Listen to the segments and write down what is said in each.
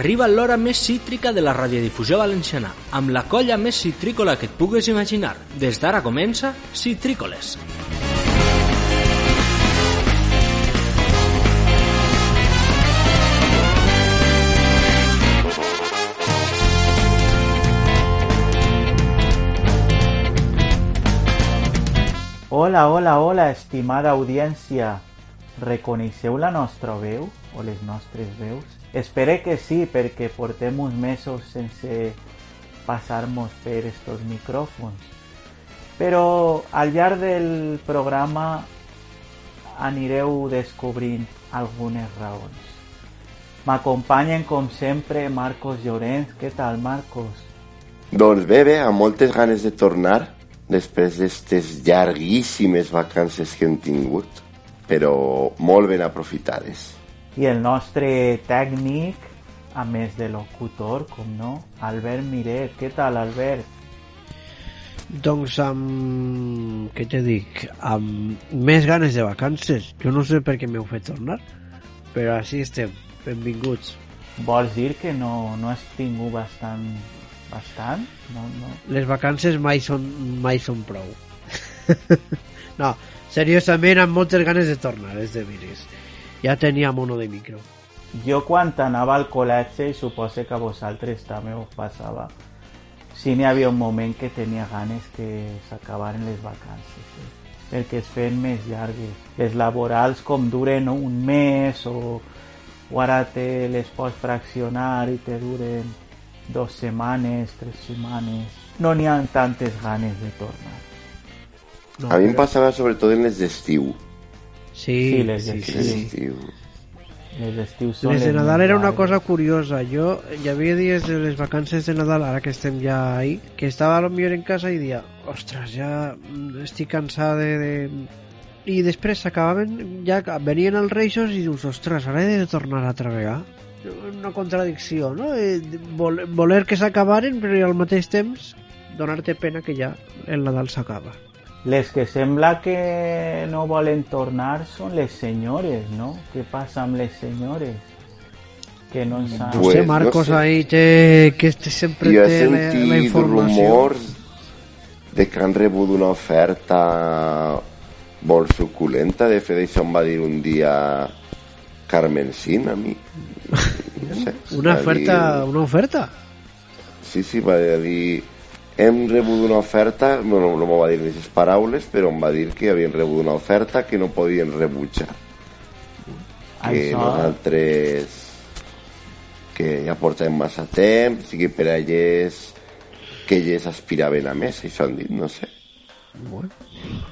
Arriba l'hora més cítrica de la radiodifusió valenciana, amb la colla més citrícola que et pugues imaginar. Des d'ara comença Citrícoles. Hola, hola, hola, estimada audiència. Reconeixeu la nostra veu o les nostres veus? Espero que sí, perquè portem uns mesos sense passar-nos per estos micròfons. Però al llarg del programa anireu descobrint algunes raons. M'acompanyen, com sempre, Marcos Llorenç. Què tal, Marcos? Doncs bé, bé, amb moltes ganes de tornar després d'aquestes llarguíssimes vacances que hem tingut, però molt ben. I el nostre tècnic, a més de locutor, com no, Albert Miret. Què tal, Albert? Doncs amb... què te dic? Amb més ganes de vacances. Jo no sé per què m'heu fet tornar, però així estem. Benvinguts. Vols dir que no, no has tingut bastant... bastant? No, no. Les vacances mai són, mai són prou. no, seriosament, amb moltes ganes de tornar, és de veres. Ja tenia mono de micro. Jo quan anava al col·legi, i suposo que a vosaltres també us passava, sí n'hi havia un moment que tenia ganes que s'acabaren les vacances, eh? perquè es feien més llargues. Les laborals com duren un mes o, o ara te les pots fraccionar i te duren dos setmanes, tres setmanes. No n'hi ha tantes ganes de tornar. No, a mi em però- passava sobretot en les d'estiu. Sí, Sí, les sí, de- sí, Les sí. d'estiu. Les estius són Les de Nadal era una cosa curiosa. Jo hi havia dies de les vacances de Nadal, ara que estem ja ahí, que estava a lo millor en casa i dia, ostres, ja mm, estic cansada de... de... I després s'acabaven, ja venien els reixos i dius, ostres, ara he de tornar a treballar. Una contradicció, no? Eh, vol- Voler que s'acabaren, però al mateix temps donar-te pena que ja el Nadal s'acaba. Les que sembla que no volen tornar són les senyores, no? Què passa amb les senyores? Que no ens han... No Pues, no Marcos sé. ahí té, que este sempre Jo he té la, la informació. rumors de que han rebut una oferta molt suculenta. De fet, això em va dir un dia Carmen Sin a mi. No sé, Una oferta, dir- una oferta. Sí, sí, va dir... Hem rebut una oferta, bueno, no m'ho va dir aquestes paraules, però em va dir que havien rebut una oferta que no podien rebutjar. Que Això- nosaltres que ja portem massa temps i que per a elles que elles aspiraven a més, això han dit, no sé.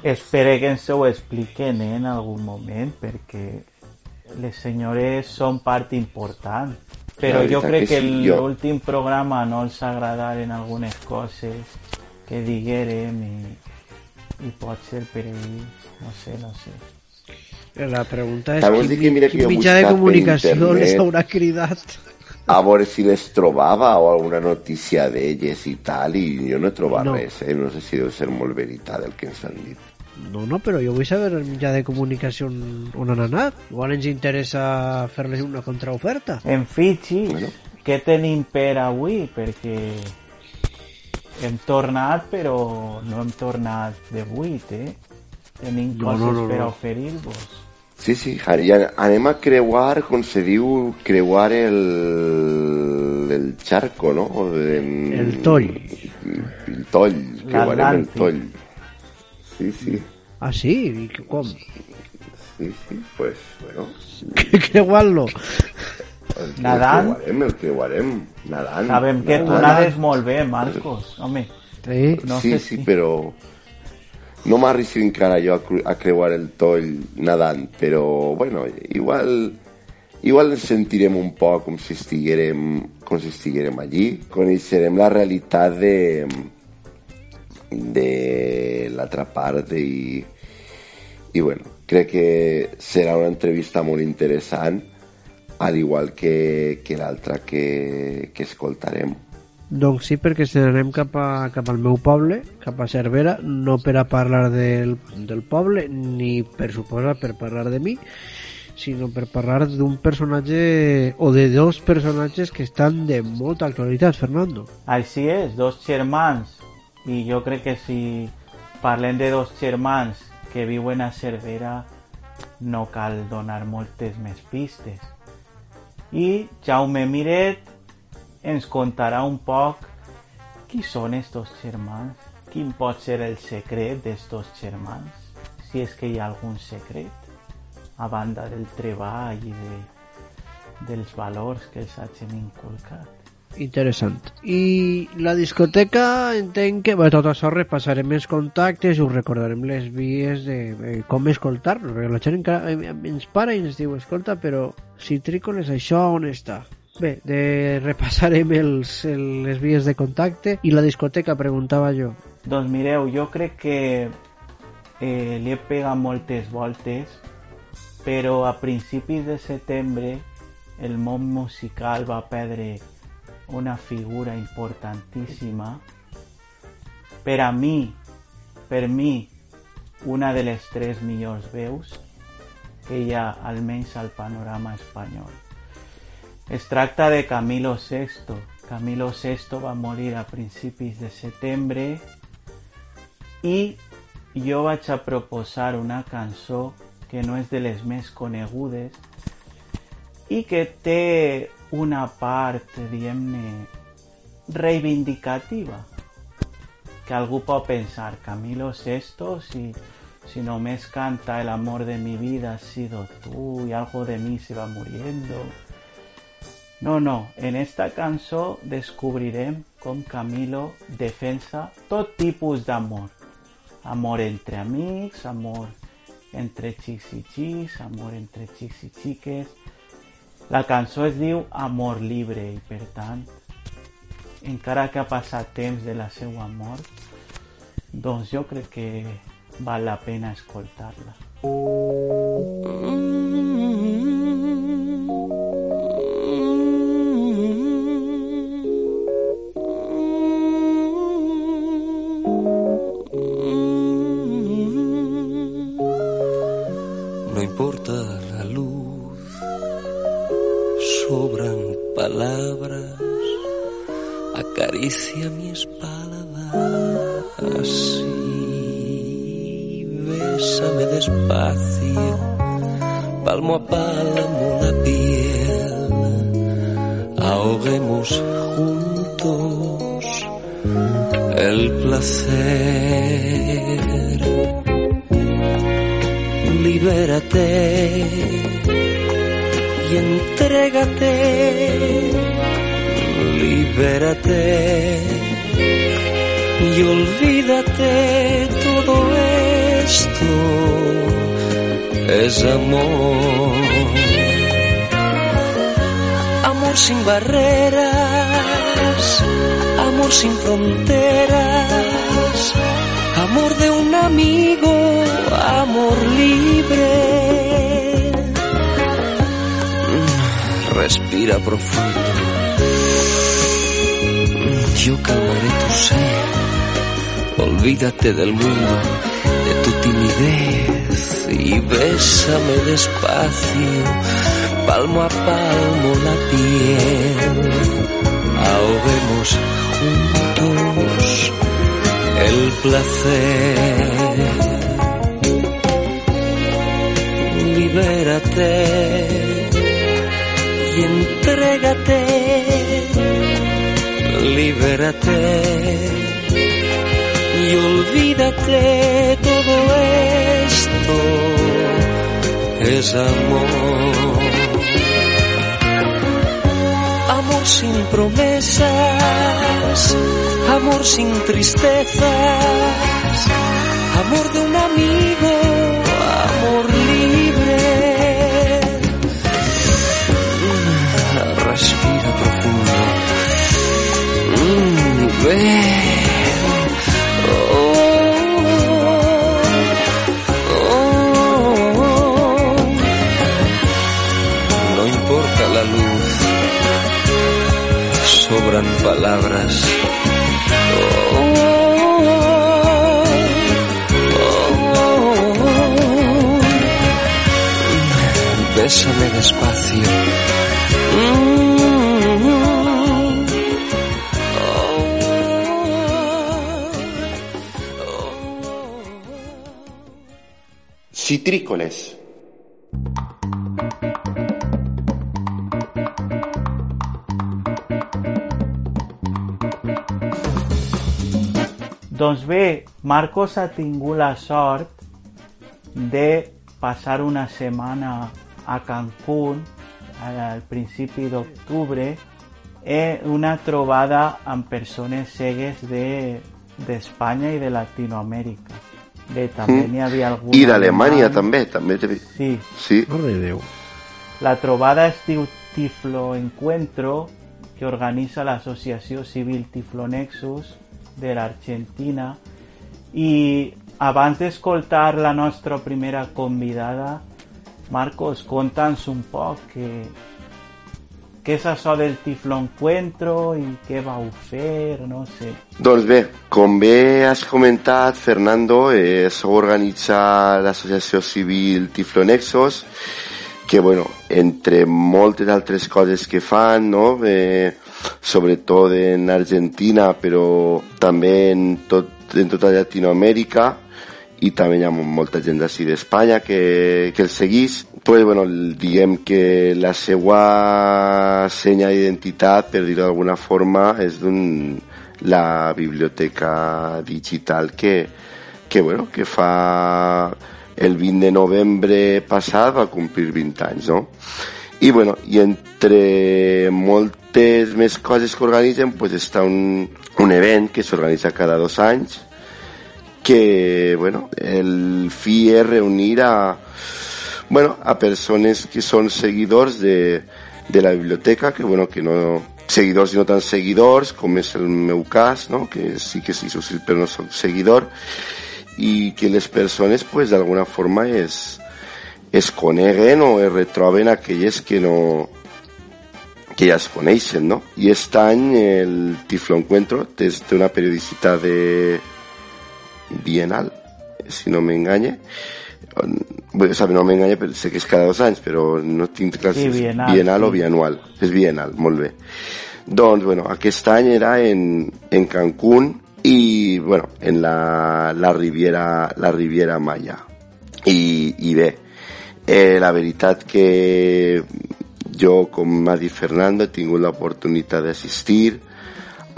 Espero que ens ho expliquen eh, en algun moment, perquè les senyores són part important. Però jo veritat crec que que sí, jo- l'últim programa no els agradaren algunes coses que diguérem i, i pot ser per ells, no sé, no sé. La pregunta és També quin, dic que mira que quin jo he mitjà de comunicació les haurà cridat. A veure si les trobava o alguna notícia d'elles i tal, i jo no he trobat No. res, eh? No sé si deu ser molt veritat el que ens han dit. No, no, però jo vull saber el mitjà de comunicació on, on han anat. Igual ens interessa fer-les una contraoferta. En Fitxi, Bueno. què tenim per avui? Perquè hem tornat, però no hem tornat de buit, eh? Tenim No, coses no, no, per no. oferir-vos. Sí, sí, ja anem a creuar, com se diu, creuar el, el charco, no? En, El toll. El toll, creuarem el toll. Sí, sí, Ah, sí? Que- com? sí, sí, pues, bueno, el que Nadant? creuarem, el creuarem, nadant. Sabem que tu nades molt bé, Marcos. Home, Sí. no sí, sé sí, si... però no m'arrisco encara jo a, a creuar el toll nadant, però, bueno, igual, igual ens sentirem un poc com si estiguérem, com si estiguérem allí, coneixerem la realitat de, de l'altra part i, i bueno, crec que serà una entrevista molt interessant al igual que, que l'altra que, que escoltarem. Doncs sí, perquè si anem cap, a, cap al meu poble, cap a Cervera, no per a parlar del, del poble, ni per suposar per parlar de mi, sinó per parlar d'un personatge o de dos personatges que estan de molta actualitat, Fernando. Així és, dos germans. I jo crec que si parlem de dos germans que viuen a Cervera no cal donar moltes més pistes. I Jaume Miret ens contarà un poc qui són estos germans, quin pot ser el secret d'estos germans, si és que hi ha algun secret a banda del treball i de, dels valors que els hagin inculcat. Interessant. I la discoteca entenc que bé, tot això repassarem els contactes, us recordarem les vies de, de com escoltar-nos, perquè la gent encara eh, ens para i ens diu, escolta, però si Trícoles això on està? Bé, de, repassarem els, el, les vies de contacte i la discoteca, preguntava jo. Doncs mireu, jo crec que eh, li he pegat moltes voltes però a principis de setembre el món musical va perdre una figura importantíssima. Per a mi, per mi, una de les tres millors veus que hi ha almenys al panorama espanyol. Es tracta de Camilo VI. Camilo VI va morir a principis de setembre i jo vaig a proposar una cançó que no és de les més conegudes i que té una part, diguem-ne, reivindicativa. Que algú pot pensar, Camilo Sesto, si, si només canta el amor de mi vida ha sido tú y algo de mí se va muriendo. No, no, en esta cançó descobrirem com Camilo defensa tot tipus d'amor. Amor entre amics, amor entre xics i xics, amor entre xics i xiques. La cançó es diu Amor Libre i per tant, encara que ha passat temps de la seva mort, doncs jo crec que val la pena escoltar-la. No moi pas amor. Amor sin barreras, amor sin fronteras, amor de un amigo, amor libre. Respira profundo. Yo calmaré tu sed. Olvídate del mundo, de tu timidez y bésame despacio, palmo a palmo la piel. Ahoguemos juntos el placer. Libérate y entrégate, libérate y olvídate, todo esto es amor. Amor sin promesas, amor sin tristezas, amor de un amigo, amor libre. Respira profundo. Mm, sobran palabras. bésame despacio. Citrícoles. Doncs bé, Marcos ha tingut la sort de passar una setmana a Cancún al principi d'octubre en una trobada amb persones cegues d'Espanya de, i de Latinoamèrica. Bé, també Mm. n'hi havia algun... I d'Alemanya també, també. Sí, Sí, Mare de Déu. la trobada es diu Tiflo Encuentro, que organitza l'Associació Civil Tiflo Nexus de l'Argentina. I abans d'escoltar la nostra primera convidada, Marcos, conta'ns un poc que, què és això del Tiflo Encuentro i què vau fer, no sé. Doncs bé, com bé has comentat, Fernando, eh, sou organitza l'associació civil Tiflonexos, que, bueno, entre moltes altres coses que fan, no?, eh, sobretot en Argentina, però també en, tot, en tota Llatinoamèrica, i també hi ha molta gent d'ací d'Espanya que, que el seguís pues, bueno, diguem que la seva senya d'identitat, per dir-ho d'alguna forma, és d'un la biblioteca digital que, que, bueno, que fa el 20 de novembre passat va complir 20 anys, no? I, bueno, i entre moltes més coses que organitzen, pues, està un, un event que s'organitza cada dos anys, que, bueno, el fi és reunir a, bueno, a persones que són seguidors de, de la biblioteca, que, bueno, que no, seguidors i no tan seguidors, com és el meu cas, no? que sí que sí però no soc seguidor, i que les persones, pues, d'alguna forma es, es coneguen o es retroben aquelles que no, que ja es coneixen, no? I aquest any el Tiflo Encuentro té, té una periodicitat de bienal, si no m'enganye. Bueno, o sea, no m'enganye, però sé que és cada dos anys, però no tinc clar Sí, és bienal, o bianual. És bienal, molt bé. Doncs, bueno, aquest any era en, en Cancún i, bueno, en la, la, Riviera, la Riviera Maya. I, i bé, eh, la veritat que jo, com m'ha dit Fernando, he tingut l'oportunitat d'assistir.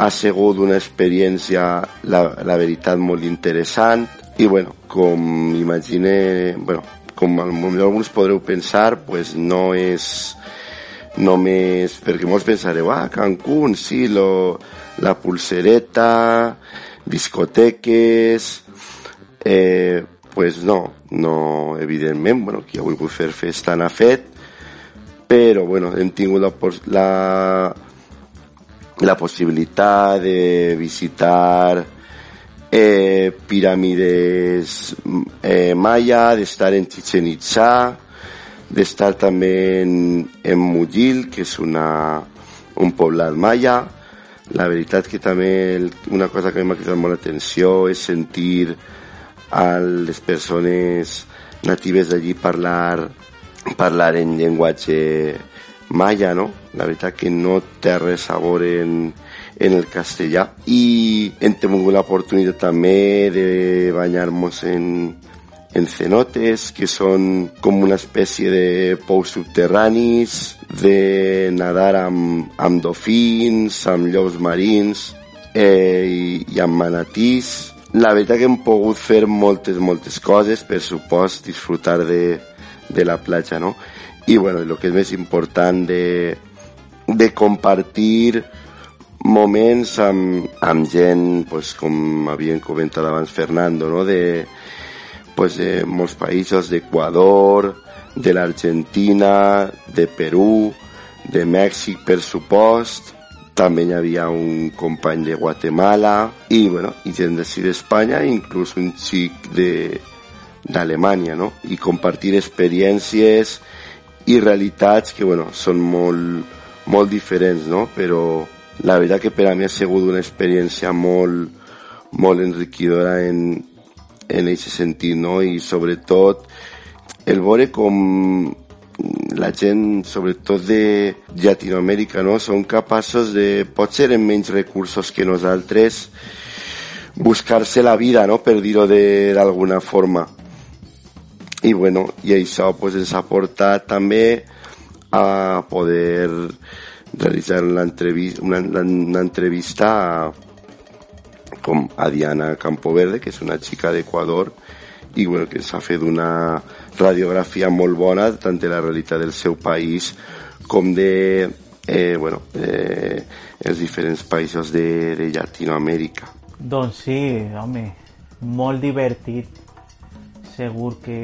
Ha sigut una experiència, la, la veritat, molt interessant. I, bueno, com imagine, bueno, com alguns podreu pensar, pues no és només, perquè molts pensareu, ah, Cancún, sí, lo, la pulsereta, discoteques, eh, pues no, no, evidentment, bueno, qui ha volgut fer festa n'ha fet, però, bueno, hem tingut la, la, la possibilitat de visitar eh, piràmides eh, maya, d'estar en Chichen Itza, d'estar també en, en Mujil, que és una, un poblat maya. La veritat que també una cosa que m'ha cridat molt l'atenció és sentir a les persones natives d'allí parlar, parlar en llenguatge maya, no? La veritat que no té res a veure en, en el castellà. I hem tingut l'oportunitat també de banyar-nos en, en cenotes, que són com una espècie de pous subterranis, de nadar amb, amb dofins, amb llops marins eh, i, i amb manatís. La veritat que hem pogut fer moltes, moltes coses, per supost, disfrutar de, de la platja, no? I, bueno, el que és més important de, de compartir moments amb, amb gent, pues, com havien comentat abans Fernando, no? de, pues, de molts països, d'Equador, de l'Argentina, de Perú, de Mèxic, per supost, també hi havia un company de Guatemala i, bueno, i gent d'ací d'Espanya, inclús un xic de d'Alemanya, no? I compartir experiències i realitats que, bueno, són molt, molt diferents, no? Però la veritat que per a mi ha sigut una experiència molt, molt enriquidora en, en aquest sentit, no? I sobretot el veure com, la gent, sobretot de Llatinoamèrica, no? són capaços de, potser amb menys recursos que nosaltres, buscar-se la vida, no? per dir-ho d'alguna forma. I, bueno, i això pues, ens ha portat també a poder realitzar una entrevista, una, una a, com a Diana Campoverde, que és una xica d'Equador, i bueno, que s'ha fet una radiografia molt bona tant de la realitat del seu país com de eh, bueno, eh, els diferents països de, de Llatinoamèrica. Doncs sí, home, molt divertit. Segur que,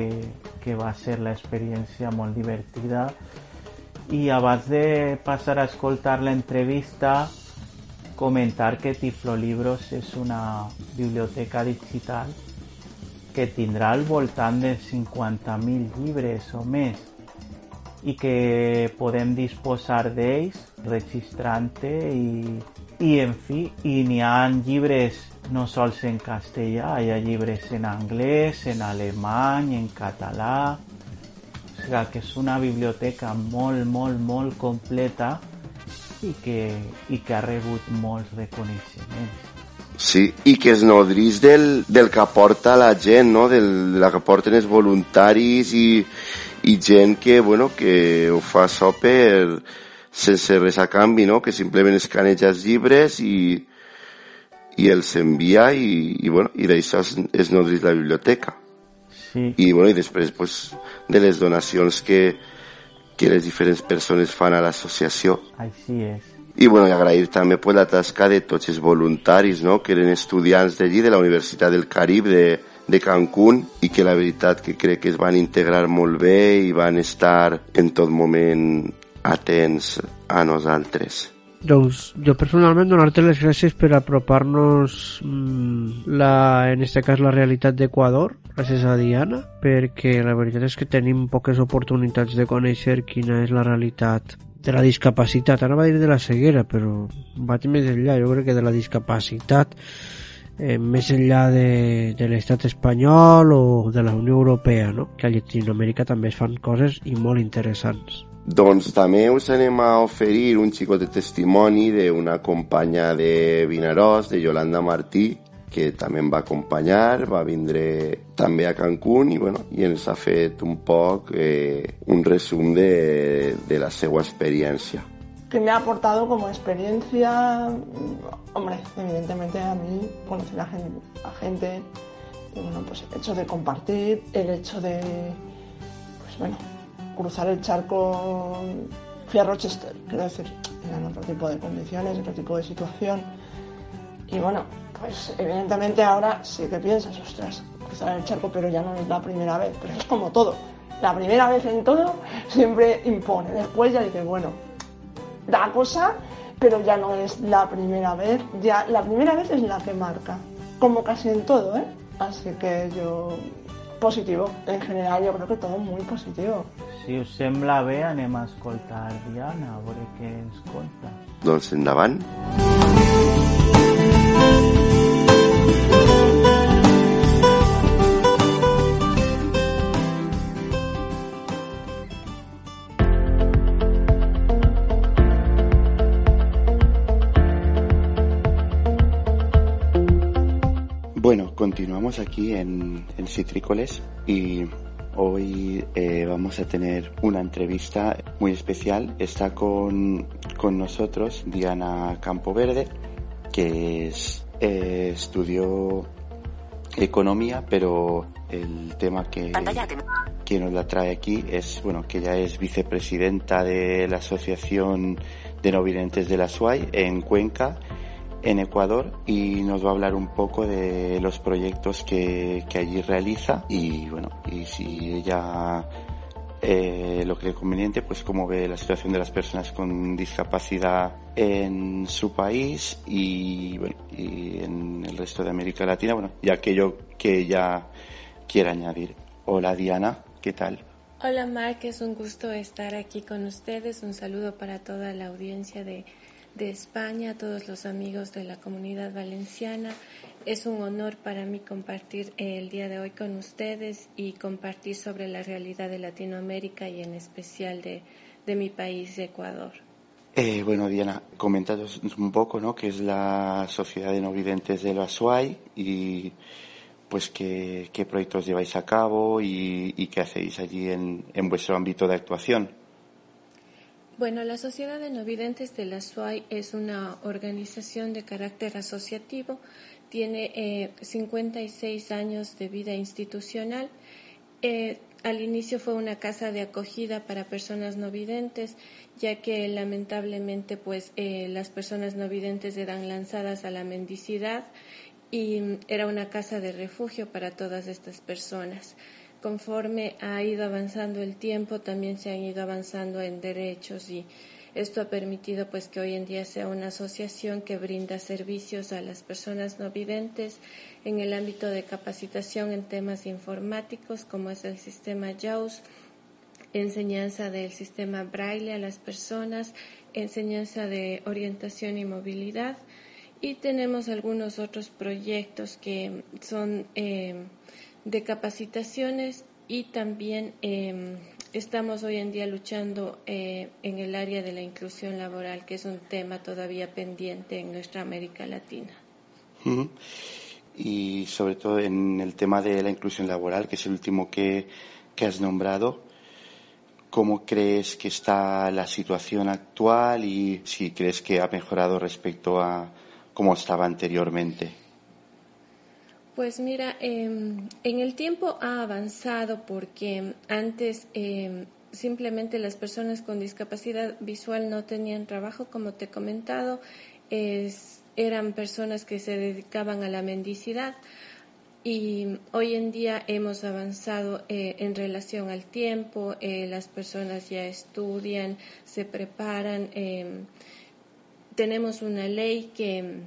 que va ser l'experiència molt divertida. I abans de passar a escoltar l'entrevista, comentar que Tiflo Libros és una biblioteca digital que tindrà al voltant de 50.000 llibres o més i que podem disposar d'ells registrant-te i, i en fi, i n'hi ha llibres no sols en castellà, hi ha llibres en anglès, en alemany, en català, o sigui que és una biblioteca molt, molt, molt completa i que, i que ha rebut molts reconeixements. Sí, i que es nodrís del, del que aporta la gent, no? del, del que aporten els voluntaris i, i gent que, bueno, que ho fa això per, sense res a canvi, no? que simplement escaneja els llibres i, i els envia i, i, bueno, i d'això es, es nodrís la biblioteca. Sí. I, bueno, i després pues, de les donacions que, que les diferents persones fan a l'associació. Així és. I, bueno, i agrair també pues, la tasca de tots els voluntaris, no?, que eren estudiants d'allí, de la Universitat del Carib, de, de Cancún, i que la veritat que crec que es van integrar molt bé i van estar en tot moment atents a nosaltres. Doncs jo personalment donar-te les gràcies per apropar-nos mmm, la, en este cas la realitat d'Equador, gràcies a Diana, perquè la veritat és que tenim poques oportunitats de conèixer quina és la realitat de la discapacitat, ara va dir de la ceguera, però vaig més enllà, jo crec que de la discapacitat eh, més enllà de, de l'estat espanyol o de la Unió Europea, no? que a Llatinoamèrica també es fan coses i molt interessants. Doncs també us anem a oferir un xicot de testimoni d'una companya de Vinaròs, de Yolanda Martí, que també em va acompanyar, va vindre també a Cancún i, bueno, i ens ha fet un poc eh, un resum de, de la seva experiència. que me ha aportado como experiencia, hombre, evidentemente a mí conocer a gente, a gente y bueno, pues el hecho de compartir, el hecho de, pues bueno, cruzar el charco, fui a Rochester, quiero decir, eran otro tipo de condiciones, otro tipo de situación, y bueno, pues evidentemente ahora sí que piensas, ostras, cruzar el charco, pero ya no es la primera vez, pero es como todo, la primera vez en todo siempre impone, después ya dices, bueno, da cosa, pero ya no es la primera vez, ya la primera vez es la que marca, como casi en todo, ¿eh? Así que yo positivo, en general yo creo que todo muy positivo. Si us sembla bé, anem a escoltar Diana, a veure què ens conta. Doncs endavant. Bueno, continuamos aquí en, en Citrícoles y hoy eh, vamos a tener una entrevista muy especial. Está con, con nosotros Diana Campoverde, que es, eh, estudió economía, pero el tema que, que nos la trae aquí es, bueno, que ella es vicepresidenta de la Asociación de No Videntes de la SUAY en Cuenca en Ecuador y nos va a hablar un poco de los proyectos que, que allí realiza y bueno, y si ella eh, lo cree conveniente, pues cómo ve la situación de las personas con discapacidad en su país y bueno, y en el resto de América Latina, bueno, y aquello que ella quiera añadir. Hola Diana, ¿qué tal? Hola Mark, es un gusto estar aquí con ustedes. Un saludo para toda la audiencia de de España, a todos los amigos de la comunidad valenciana. Es un honor para mí compartir el día de hoy con ustedes y compartir sobre la realidad de Latinoamérica y en especial de, mi país, Ecuador. Eh, bueno, Diana, comentaros un poco, ¿no? ¿Qué es la Sociedad de No Videntes de la SUAI y pues qué, proyectos lleváis a cabo y, qué hacéis allí en, en vuestro ámbito de actuación? Bueno, la Sociedad de No Videntes de la SUAI es una organización de carácter asociativo, tiene eh, 56 años de vida institucional. Eh, al inicio fue una casa de acogida para personas no videntes, ya que lamentablemente pues eh, las personas no videntes eran lanzadas a la mendicidad y era una casa de refugio para todas estas personas conforme ha ido avanzando el tiempo, también se han ido avanzando en derechos y esto ha permitido pues que hoy en día sea una asociación que brinda servicios a las personas no videntes en el ámbito de capacitación en temas informáticos como es el sistema JAWS, enseñanza del sistema Braille a las personas, enseñanza de orientación y movilidad. Y tenemos algunos otros proyectos que son eh, de capacitaciones y también em, estamos hoy en día luchando eh, en el área de la inclusión laboral, que es un tema todavía pendiente en nuestra América Latina. Y sobre todo en el tema de la inclusión laboral, que es el último que, que has nombrado, ¿cómo crees que está la situación actual y si crees que ha mejorado respecto a cómo estaba anteriormente? Pues mira, em, en el tiempo ha avanzado porque antes em, simplemente las personas con discapacidad visual no tenían trabajo, como te he comentado, eran personas que se dedicaban a la mendicidad. Y hoy en día hemos avanzado eh, en relación al tiempo, eh, las personas ya estudian, se preparan, em, tenemos una ley que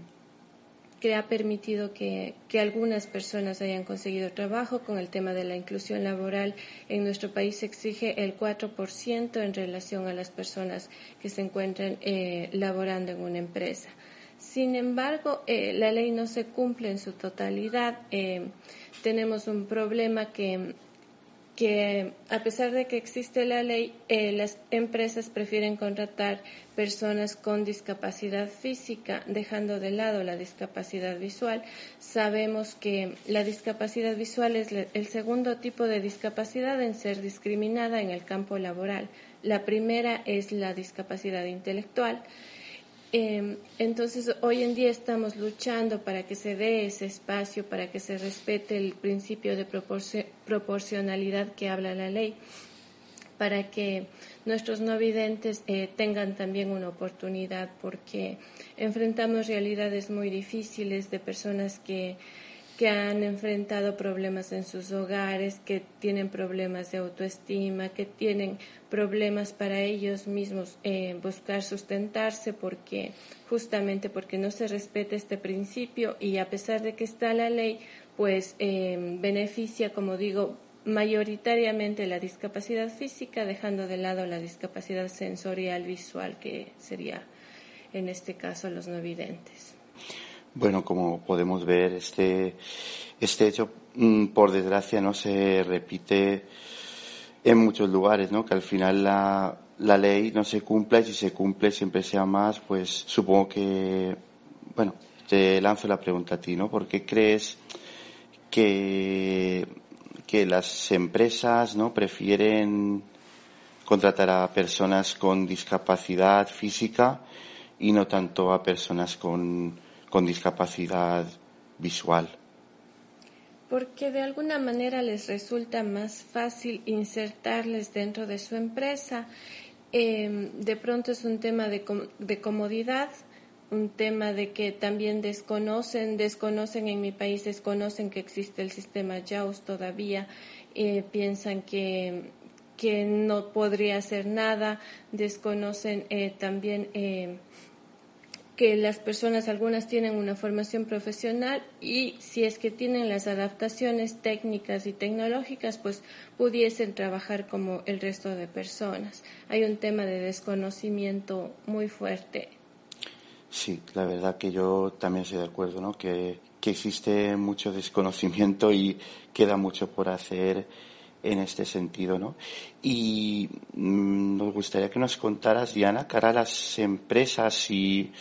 que ha permitido que, algunas personas hayan conseguido trabajo. Con el tema de la inclusión laboral, en nuestro país exige el 4% en relación a las personas que se encuentran eh, laborando en una empresa. Sin embargo, eh, la ley no se cumple en su totalidad. Eh, tenemos un problema que que a pesar de que existe la ley, eh, las empresas prefieren contratar personas con discapacidad física, dejando de lado la discapacidad visual. Sabemos que la discapacidad visual es el segundo tipo de discapacidad en ser discriminada en el campo laboral. La primera es la discapacidad intelectual. Em, entonces, hoy en día estamos luchando para que se dé ese espacio, para que se respete el principio de proporcionalidad que habla la ley, para que nuestros no videntes eh, tengan también una oportunidad, porque enfrentamos realidades muy difíciles de personas que que han enfrentado problemas en sus hogares, que tienen problemas de autoestima, que tienen problemas para ellos mismos eh, buscar sustentarse porque justamente porque no se respeta este principio y a pesar de que está la ley, pues eh, beneficia, como digo, mayoritariamente la discapacidad física, dejando de lado la discapacidad sensorial visual, que sería en este caso los no videntes. Bueno, como podemos ver, este, este hecho, mm, por desgracia, no se repite en muchos lugares, ¿no? Que al final la, la ley no se cumple y si se cumple siempre sea más, pues supongo que, bueno, te lanzo la pregunta a ti, ¿no? ¿Por qué crees que, que las empresas, ¿no? Prefieren contratar a personas con discapacidad física y no tanto a personas con con discapacidad visual? Porque de alguna manera les resulta más fácil insertarles dentro de su empresa. Em, de pronto es un tema de, de comodidad, un tema de que también desconocen, desconocen en mi país, desconocen que existe el sistema JAWS todavía, eh, piensan que, que no podría hacer nada, desconocen eh, también eh, que las personas, algunas tienen una formación profesional y si es que tienen las adaptaciones técnicas y tecnológicas, pues pudiesen trabajar como el resto de personas. Hay un tema de desconocimiento muy fuerte. Sí, la verdad que yo también estoy de acuerdo, ¿no? Que, que existe mucho desconocimiento y queda mucho por hacer en este sentido, ¿no? Y mm, nos gustaría que nos contaras, Diana, cara a las empresas, si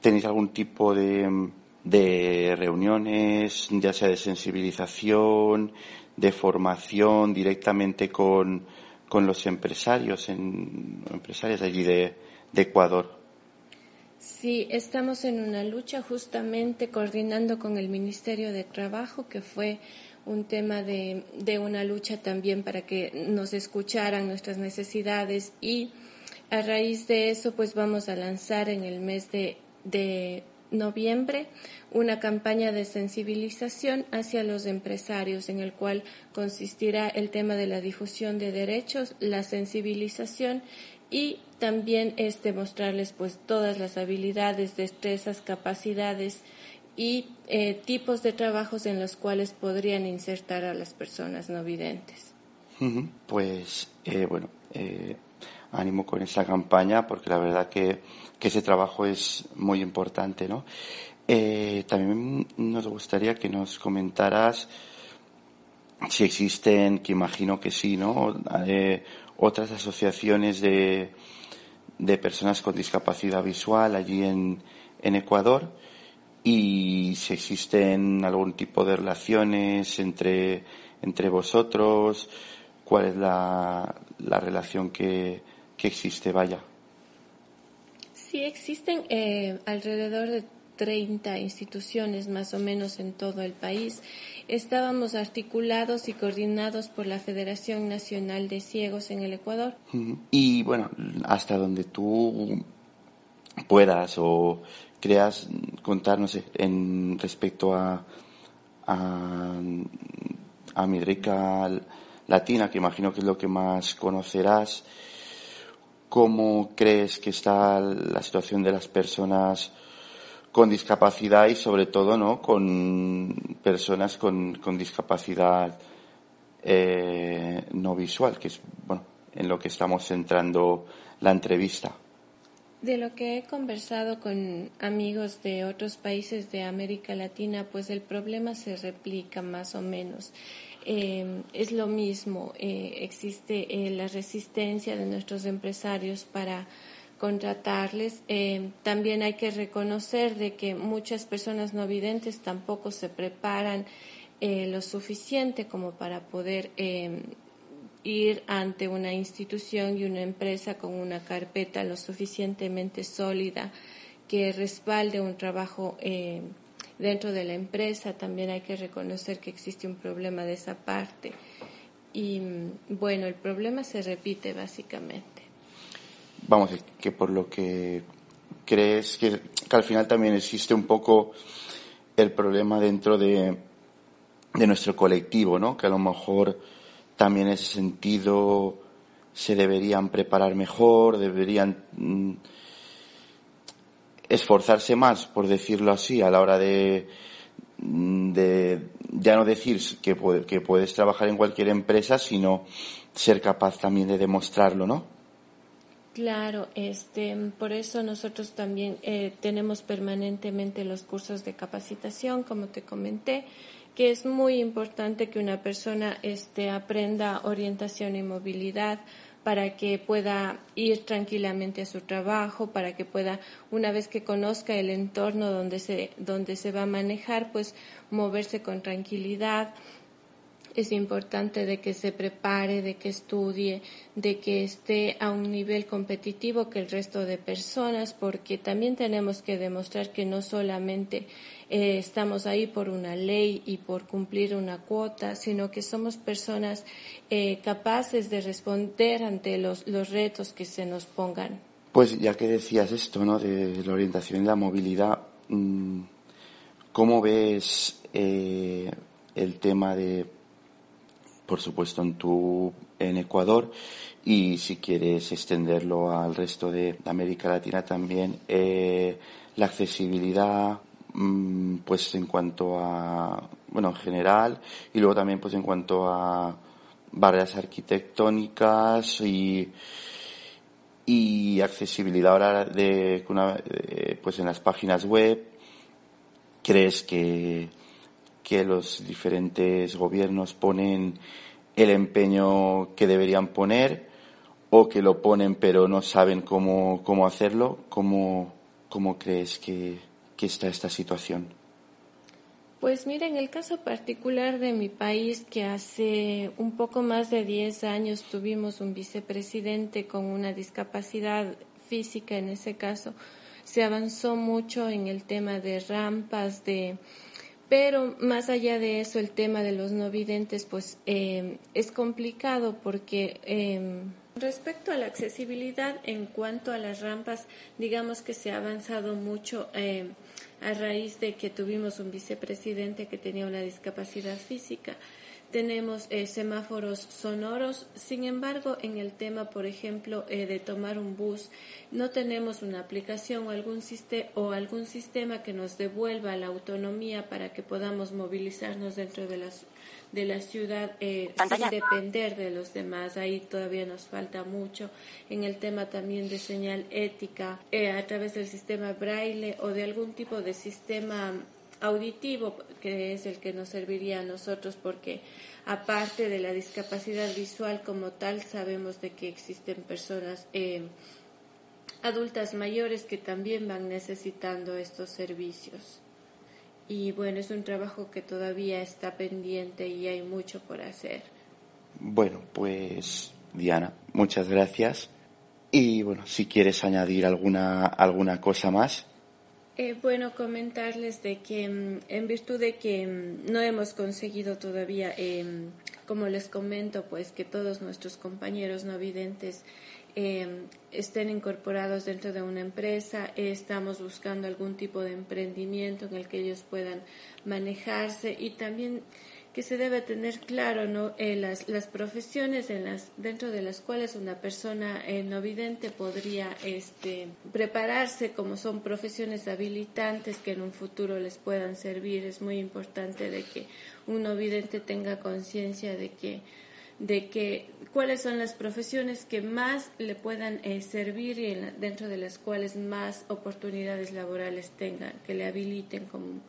tenéis algún tipo de, de reuniones, ya sea de sensibilización, de formación directamente con, con los empresarios, en, empresarias allí de, de Ecuador. Sí, estamos en una lucha justamente coordinando con el Ministerio de Trabajo, que fue un tema de, de, una lucha también para que nos escucharan nuestras necesidades y a raíz de eso pues vamos a lanzar en el mes de, de noviembre una campaña de sensibilización hacia los empresarios en el cual consistirá el tema de la difusión de derechos, la sensibilización y también es demostrarles pues todas las habilidades, destrezas, capacidades y eh, tipos de trabajos en los cuales podrían insertar a las personas no videntes. Pues eh, bueno, eh, ánimo con esa campaña porque la verdad que, ese trabajo es muy importante, ¿no? también nos gustaría que nos comentaras si existen, que imagino que sí, ¿no? otras asociaciones de, de personas con discapacidad visual allí en, en Ecuador y si existen algún tipo de relaciones entre, entre vosotros, cuál es la, la relación que, que existe, vaya. Sí, existen eh, alrededor de 30 instituciones más o menos en todo el país. Estábamos articulados y coordinados por la Federación Nacional de Ciegos en el Ecuador. Y bueno, hasta donde tú puedas o creas contar, no sé, en respecto a, a, a Midrica Latina, que imagino que es lo que más conocerás, ¿cómo crees que está la situación de las personas con discapacidad y sobre todo no con personas con, con discapacidad eh, no visual, que es bueno en lo que estamos centrando la entrevista. De lo que he conversado con amigos de otros países de América Latina, pues el problema se replica más o menos. Eh, es lo mismo, eh, existe la resistencia de nuestros empresarios para contratarles. Eh, también hay que reconocer de que muchas personas no videntes tampoco se preparan eh, lo suficiente como para poder eh, ir ante una institución y una empresa con una carpeta lo suficientemente sólida que respalde un trabajo dentro de la empresa. También hay que reconocer que existe un problema de esa parte. Y bueno, el problema se repite básicamente vamos, que por lo que crees que, al final también existe un poco el problema dentro de, de nuestro colectivo, ¿no? Que a lo mejor también en ese sentido se deberían preparar mejor, deberían mm, esforzarse más, por decirlo así, a la hora de, mm, de ya no decir que, que puedes trabajar en cualquier empresa, sino ser capaz también de demostrarlo, ¿no? Claro, este, por eso nosotros también eh, tenemos permanentemente los cursos de capacitación, como te comenté, que es muy importante que una persona este, aprenda orientación y movilidad para que pueda ir tranquilamente a su trabajo, para que pueda, una vez que conozca el entorno donde se, donde se va a manejar, pues moverse con tranquilidad, es importante de que se prepare, de que estudie, de que esté a un nivel competitivo que el resto de personas, porque también tenemos que demostrar que no solamente eh, estamos ahí por una ley y por cumplir una cuota, sino que somos personas eh, capaces de responder ante los, los retos que se nos pongan. Pues ya que decías esto, ¿no? De la orientación y la movilidad, mm, ¿cómo ves eh, el tema de por supuesto, en, tu, en Ecuador y si quieres extenderlo al resto de América Latina también, eh, la accesibilidad, mm, pues en cuanto a, bueno, en general, y luego también pues en cuanto a barreras arquitectónicas y, y accesibilidad ahora de, pues en las páginas web. ¿Crees que, que los diferentes gobiernos ponen el empeño que deberían poner o que lo ponen pero no saben cómo, cómo hacerlo? ¿Cómo, cómo crees que, que está esta situación? Pues mira, en el caso particular de mi país, que hace un poco más de 10 años tuvimos un vicepresidente con una discapacidad física, en ese caso, se avanzó mucho en el tema de rampas, de pero más allá de eso, el tema de los no videntes, pues eh, es complicado porque eh, respecto a la accesibilidad en cuanto a las rampas, digamos que se ha avanzado mucho. Eh, a raíz de que tuvimos un vicepresidente que tenía una discapacidad física. Tenemos eh, semáforos sonoros, sin embargo, en el tema, por ejemplo, eh, de tomar un bus, no tenemos una aplicación o algún, o algún sistema que nos devuelva la autonomía para que podamos movilizarnos dentro de las de la ciudad eh, sin depender de los demás. Ahí todavía nos falta mucho. En el tema también de señal ética eh, a través del sistema braille o de algún tipo de sistema auditivo que es el que nos serviría a nosotros porque aparte de la discapacidad visual como tal sabemos de que existen personas eh, adultas mayores que también van necesitando estos servicios y bueno, es un trabajo que todavía está pendiente y hay mucho por hacer. Bueno, pues Diana, muchas gracias. Y bueno, si quieres añadir alguna, alguna cosa más. Eh, bueno, comentarles de que mm, en virtud de que mm, no hemos conseguido todavía, em, como les comento, pues que todos nuestros compañeros no videntes eh, estén incorporados dentro de una empresa, estamos buscando algún tipo de emprendimiento en el que ellos puedan manejarse y también que se debe tener claro ¿no? Eh, las, las, profesiones en las, dentro de las cuales una persona eh, podría este, prepararse como son profesiones habilitantes que en un futuro les puedan servir. Es muy importante de que un no vidente tenga conciencia de que de que cuáles son las profesiones que más le puedan eh, servir y dentro de las cuales más oportunidades laborales tengan, que le habiliten como,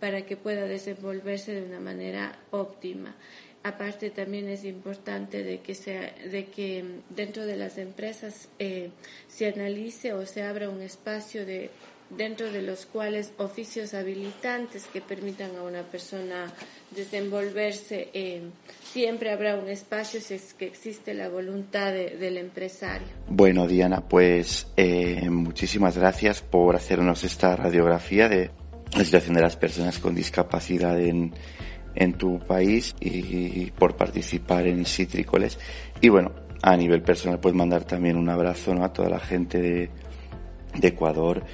para que pueda desenvolverse de una manera óptima. Aparte también es importante de que, sea, de que dentro de las empresas eh, se analice o se abra un espacio de dentro de los cuales oficios habilitantes que permitan a una persona desenvolverse, eh, siempre habrá un espacio si es que existe la voluntad del empresario. Bueno, Diana, pues eh, muchísimas gracias por hacernos esta radiografía de la situación de las personas con discapacidad en, en tu país y por participar en Citrícoles. Y bueno, a nivel personal, puedes mandar también un abrazo a toda la gente de, de Ecuador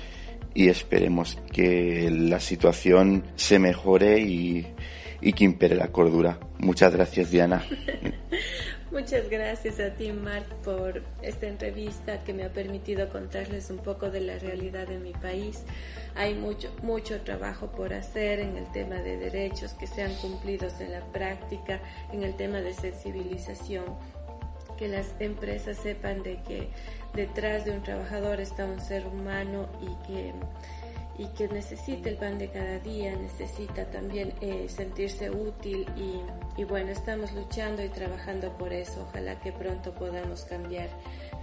y esperemos que la situación se mejore y, y que impere la cordura. Muchas gracias, Diana. Muchas gracias a ti, Mark, por esta entrevista que me ha permitido contarles un poco de la realidad de mi país. Hay mucho, mucho trabajo por hacer en el tema de derechos que sean cumplidos en la práctica, en el tema de sensibilización, que las empresas sepan de que detrás de un trabajador está un ser humano y que, y que necesita el pan de cada día, necesita también eh, sentirse útil y, y bueno, estamos luchando y trabajando por eso. Ojalá que pronto podamos cambiar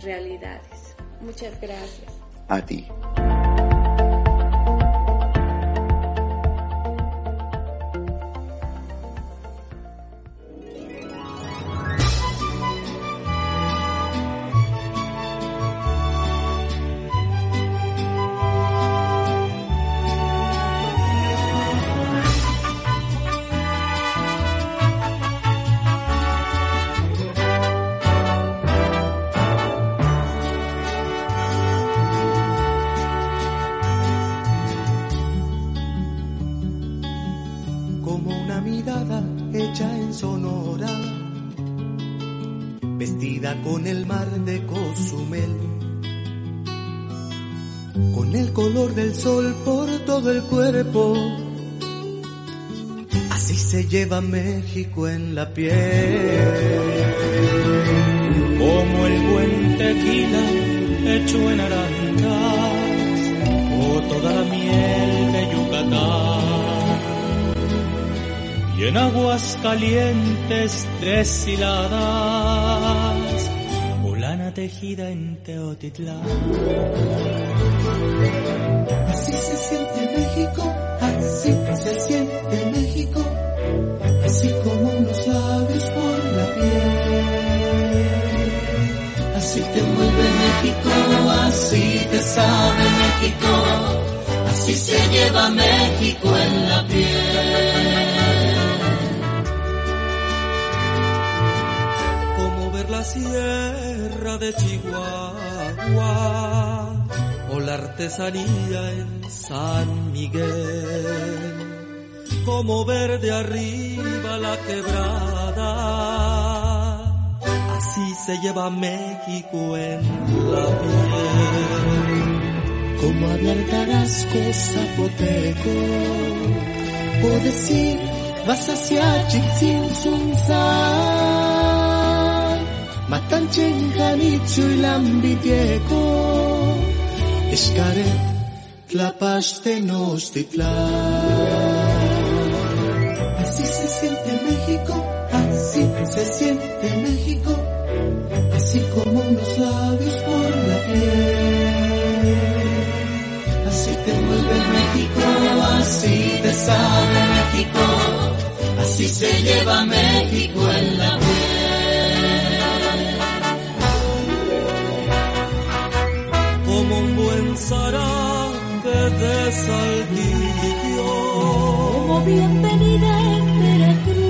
realidades. Muchas gracias. A ti. Lleva México en la piel, como el buen tequila hecho en arandas o toda la miel de Yucatán y en aguas calientes deshiladas o lana tejida en Teotitlán. Así se siente México, así se siente te envuelve México, así te sabe México, así se lleva México en la piel. como ver la sierra de Chihuahua o la artesanía en San Miguel, como ver de arriba la quebrada, se lleva México en la piel. Como hablar tarasco zapoteco, o decir vas hacia Chichinsunzan, Matanchen, Janichu y Lambitieco, Escaret, Tlapaste, Nostitlán. Sabe México, así se lleva México en la piel. como un buen zarape de saltillo. Como bienvenida en Veracruz.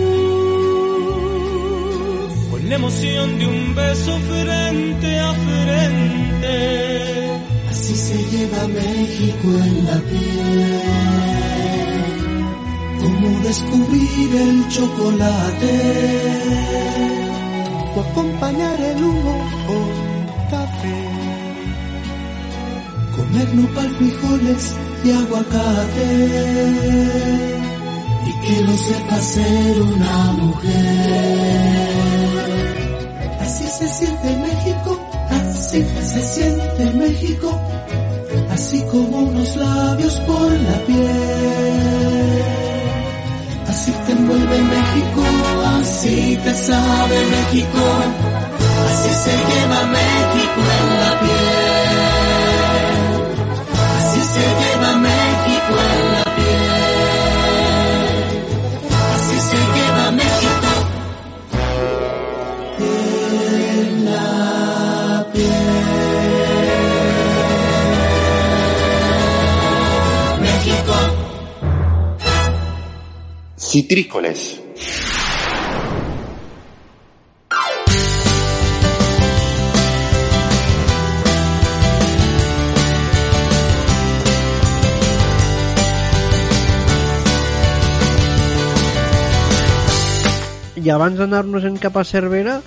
Con la emoción de un beso frente a frente. Así se lleva México en la piel. Descubrir el chocolate. O acompañar el humo con café. Comer nopal, frijoles y aguacate. Y que lo sepa ser una mujer. Así se siente México, así se siente México, así como unos labios por la piel. Así te envuelve México, así te sabe México, así se lleva México en la piel. Así se lleva México en la piel. Citrícoles. I abans d'anar-nos en cap a Cervera,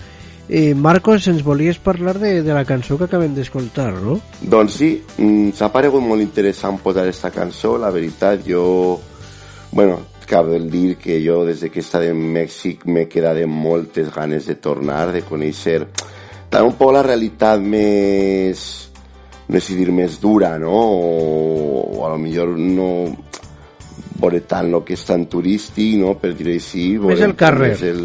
eh, Marcos, ens volies parlar de, de la cançó que acabem d'escoltar, no? Doncs sí, mm, s'ha paregut molt interessant posar aquesta cançó, la veritat, jo... Bueno, cal dir que jo des de que he estat en Mèxic m'he quedat amb moltes ganes de tornar, de conèixer també un poc la realitat més, no sé dir més dura, no? O, o a lo millor no veure tant el que és tan turístic, no? Per dir-ho així. Més el carrer. més El,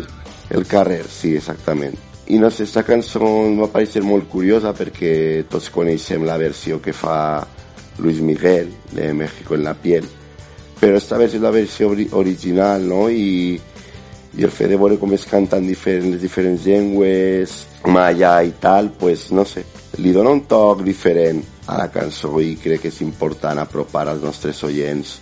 el carrer, sí, exactament. I no sé, aquesta cançó em va parecer molt curiosa perquè tots coneixem la versió que fa Luis Miguel de México en la piel, però esta versió és la versió ori original, no? I, i el fet de veure com es canten diferents, les diferents llengües, maya i tal, pues no sé, li dona un toc diferent a la cançó i crec que és important apropar als nostres oients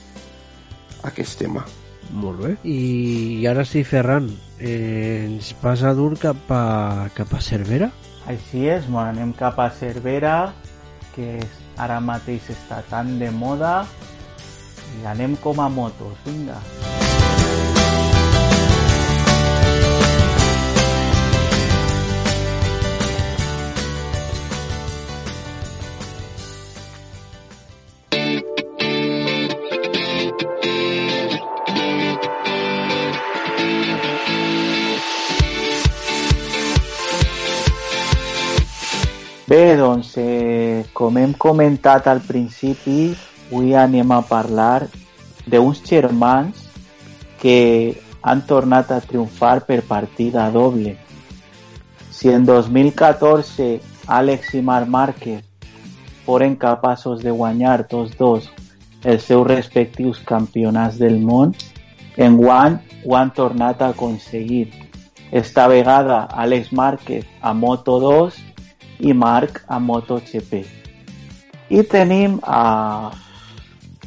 aquest tema. Molt bé. I, i ara sí, Ferran, eh, ens vas a dur cap a, cap a Cervera? Així és, bueno, anem cap a Cervera, que és, ara mateix està tan de moda, y anem com a motos, vinga. Bé, doncs, eh, com hem comentat al principi, avui anem a parlar d'uns germans que han tornat a triomfar per partida doble. Si en 2014 Àlex i Marc Márquez foren capaços de guanyar tots dos els seus respectius campionats del món, enguany ho han tornat a aconseguir. Esta vegada Àlex Márquez a Moto2 i Marc a MotoGP. I tenim a,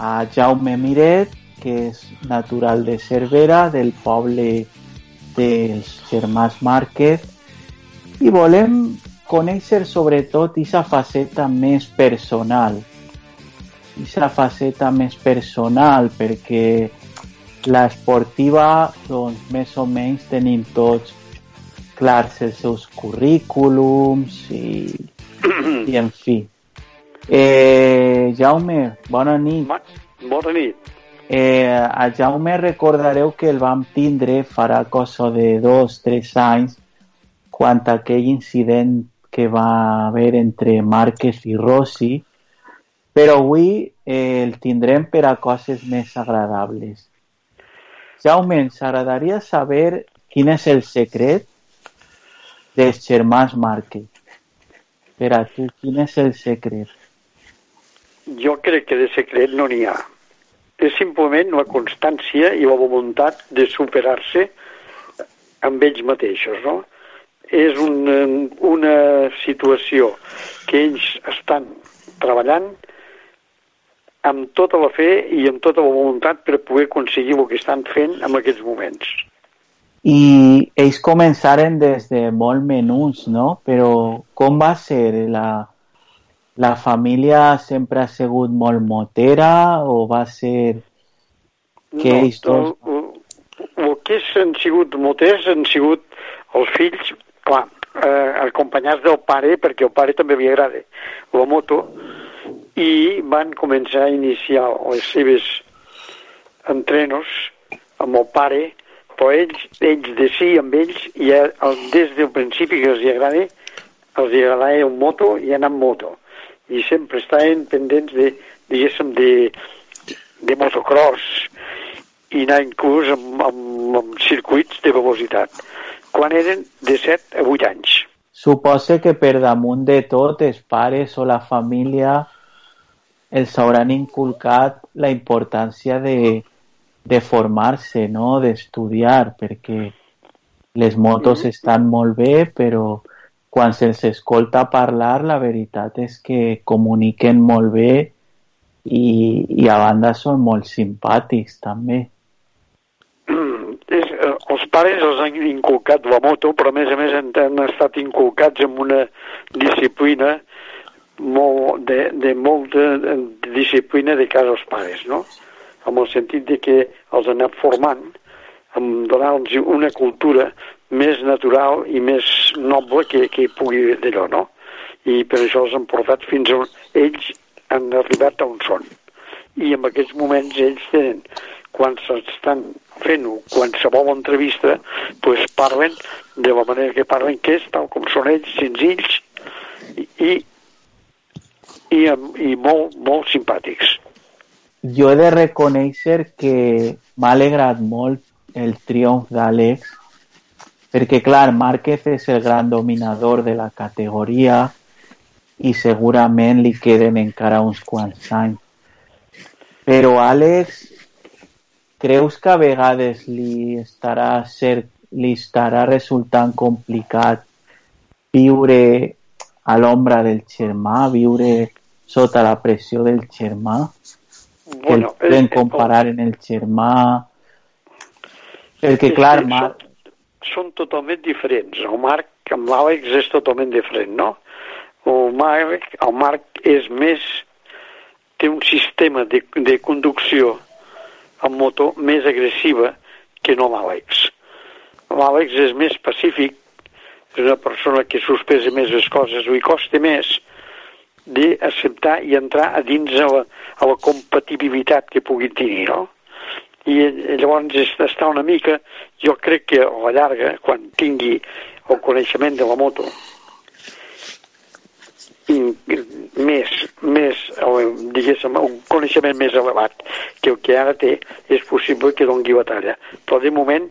a Jaume Miret, que és natural de Cervera, del poble dels germans Márquez, i volem conèixer sobretot aquesta faceta més personal. Aquesta faceta més personal, perquè l'esportiva, doncs, més o menys tenim tots clars els seus currículums i, i en fi. Eh, Jaume, bona nit. Bona nit. Eh, a Jaume recordareu que el vam tindre farà cosa de dos, tres anys quan aquell incident que va haver entre Márquez i Rossi, però avui eh, el tindrem per a coses més agradables. Jaume, ens agradaria saber quin és el secret dels germans Márquez. Per a tu, quin és el secret? Jo crec que de secret no n'hi ha. És simplement la constància i la voluntat de superar-se amb ells mateixos, no? És un, una situació que ells estan treballant amb tota la fe i amb tota la voluntat per poder aconseguir el que estan fent en aquests moments. I ells començaren des de molt menuts, no? Però com va ser? La, la família sempre ha sigut molt motera o va ser que no, ells dos... El, el que han sigut moters han sigut els fills, clar, eh, acompanyats del pare, perquè al pare també li agrada la moto, i van començar a iniciar les seves entrenos amb el pare, però ells, ells de sí amb ells, ja des del principi que els agrada, els agradava el moto i anar amb moto. I sempre estaven pendents de, diguéssim, de, de motocross i anar inclús amb, amb, amb circuits de velocitat, quan eren de 7 a 8 anys. Suposa que per damunt de tot els pares o la família els hauran inculcat la importància de, de formar-se, no? d'estudiar, perquè les motos estan molt bé, però quan se'ls escolta parlar, la veritat és que comuniquen molt bé i, i a banda són molt simpàtics també. És, eh, els pares els han inculcat la moto, però a més a més han, han estat inculcats en una disciplina molt, de, de molta disciplina de casa als pares, no? En el sentit de que els han anat formant, en donar-los una cultura més natural i més noble que, que pugui d'allò, no? I per això els han portat fins on ells han arribat a on són. I en aquests moments ells tenen, quan s'estan fent qualsevol entrevista, pues parlen de la manera que parlen, que és tal com són ells, senzills i, i, i molt, molt simpàtics. Jo he de reconèixer que m'ha alegrat molt el triomf d'Àlex, perquè clar, Márquez és el gran dominador de la categoria i segurament li queden encara uns quants anys. Però Àlex, creus que a vegades li estarà, ser, li estarà resultant complicat viure a l'ombra del germà, viure sota la pressió del germà? Que Bueno, el poden eh, comparar en el germà... Perquè, clar, Mar... són totalment diferents. El Marc amb l'Àlex és totalment diferent, no? El Marc, el Marc és més... té un sistema de, de conducció amb moto més agressiva que no l'Àlex. L'Àlex és més pacífic, és una persona que sospesa més les coses, li costa més d'acceptar i entrar a dins a la, a la compatibilitat que pugui tenir, no? I llavors és està una mica, jo crec que a la llarga, quan tingui el coneixement de la moto in, més, més eh, diguéssim, un coneixement més elevat que el que ara té, és possible que doni batalla. Però de moment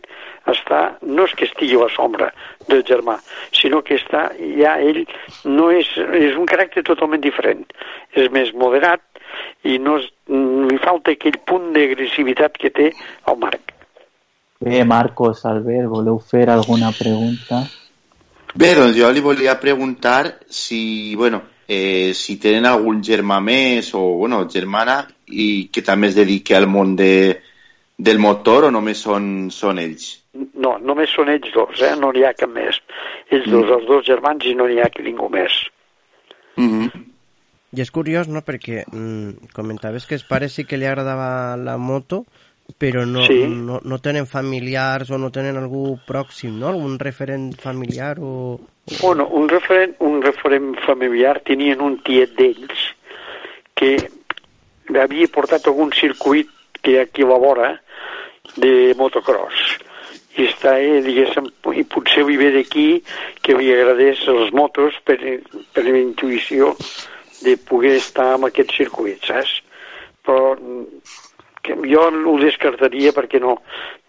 està, no és que estigui a la sombra del germà, sinó que està, ja ell no és, és un caràcter totalment diferent. És més moderat i no és, li falta aquell punt d'agressivitat que té el Marc. Bé, Marcos, Albert, voleu fer alguna pregunta? Bé, doncs jo li volia preguntar si, bueno, eh, si tenen algun germà més o, bueno, germana i que també es dediqui al món de, del motor o només són, són ells? No, només són ells dos, eh? no n'hi ha cap més. Ells dos, Mm. els dos germans, i no n'hi ha ningú més. I és curiós, no?, perquè mm, comentaves que els pares sí que li agradava la moto, però no, Sí. no, no tenen familiars o no tenen algú pròxim, no?, algun referent familiar o... Bueno, un referent, un referent familiar tenien un tiet d'ells que havia portat algun circuit que hi ha aquí a la vora de motocross i està, eh, diguéssim, i potser li ve d'aquí que li agradés les motos per, per la intuïció de poder estar en aquest circuit, saps? Però que jo ho descartaria perquè no,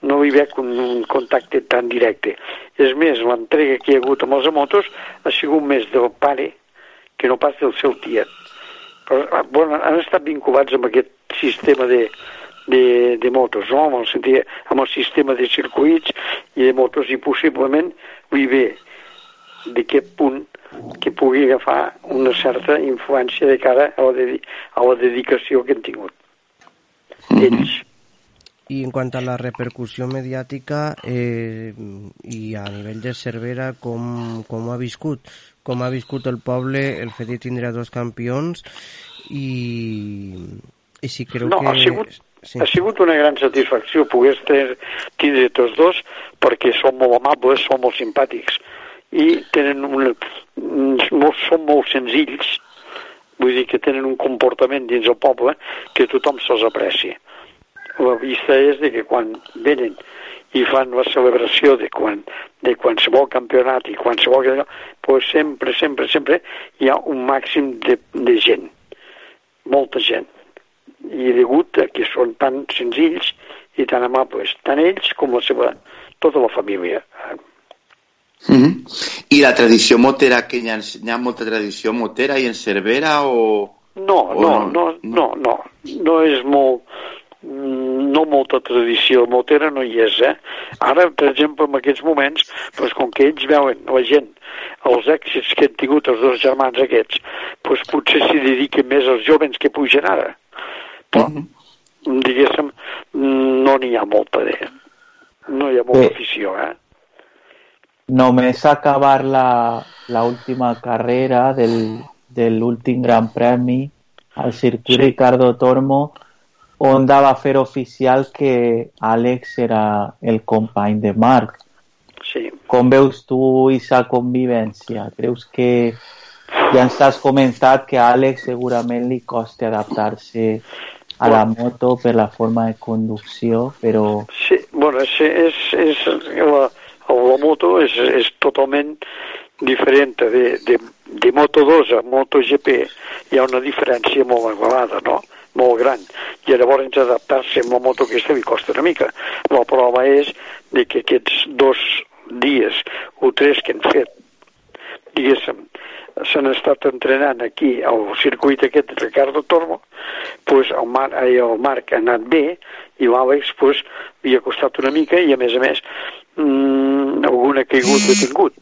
no hi veig un, un contacte tan directe. És més, l'entrega que hi ha hagut amb els motos ha sigut més del pare que no pas del seu tiet. Però, ah, bueno, han estat vinculats amb aquest sistema de, de, de motos, no? amb, el, sentit, amb el sistema de circuits i de motos i possiblement li ve d'aquest punt que pugui agafar una certa influència de cara a la, dedi a la dedicació que han tingut. Ells. I en quant a la repercussió mediàtica eh, i a nivell de Cervera, com, com ha viscut? Com ha viscut el poble el fet de tindre dos campions i, i si creu no, que... ha sigut, Sí. ha sigut una gran satisfacció poder tindre tots dos perquè són molt amables, són molt simpàtics i tenen una, molt, són molt senzills vull dir que tenen un comportament dins el poble que tothom se'ls aprecia la vista és de que quan venen i fan la celebració de, quan, de qualsevol campionat i qualsevol pues sempre, sempre, sempre hi ha un màxim de, de gent molta gent i degut a que són tan senzills i tan amables, tant ells com la seva, tota la família. Mhm. I la tradició motera, que hi ha, hi ha molta tradició motera i en Cervera o... No, o no, no, no, no, no és molt, mm, no molta tradició motera no hi és, eh? Ara, per exemple, en aquests moments, doncs, com que ells veuen, la gent, els èxits que han tingut els dos germans aquests, doncs potser s'hi dediquen més als jovens que pugen ara. Però, diguéssim, no n'hi ha molta de... No hi ha molta afició, eh? Només acabar la, la última carrera del, de l'últim Gran Premi al circuit Ricardo Tormo, on va fer oficial que Àlex era el company de Marc. Sí. Com veus tu aquesta convivència? Creus que ja ens has comentat que a Àlex segurament li adaptar-se a la moto per la forma de conducció, però Sí, bueno, és, és, és la, la moto és, és totalment diferent de, de, de Moto2 a MotoGP. Hi ha una diferència molt elevada, no? molt gran, i llavors adaptar-se amb la moto aquesta li costa una mica. La prova és de que aquests dos dies o tres que han fet, diguéssim, s'han estat entrenant aquí al circuit aquest de Ricardo Tormo, pues el, Mar, el Marc ha anat bé i l'Àlex pues, li ha costat una mica i a més a més mmm, caigut ha tingut.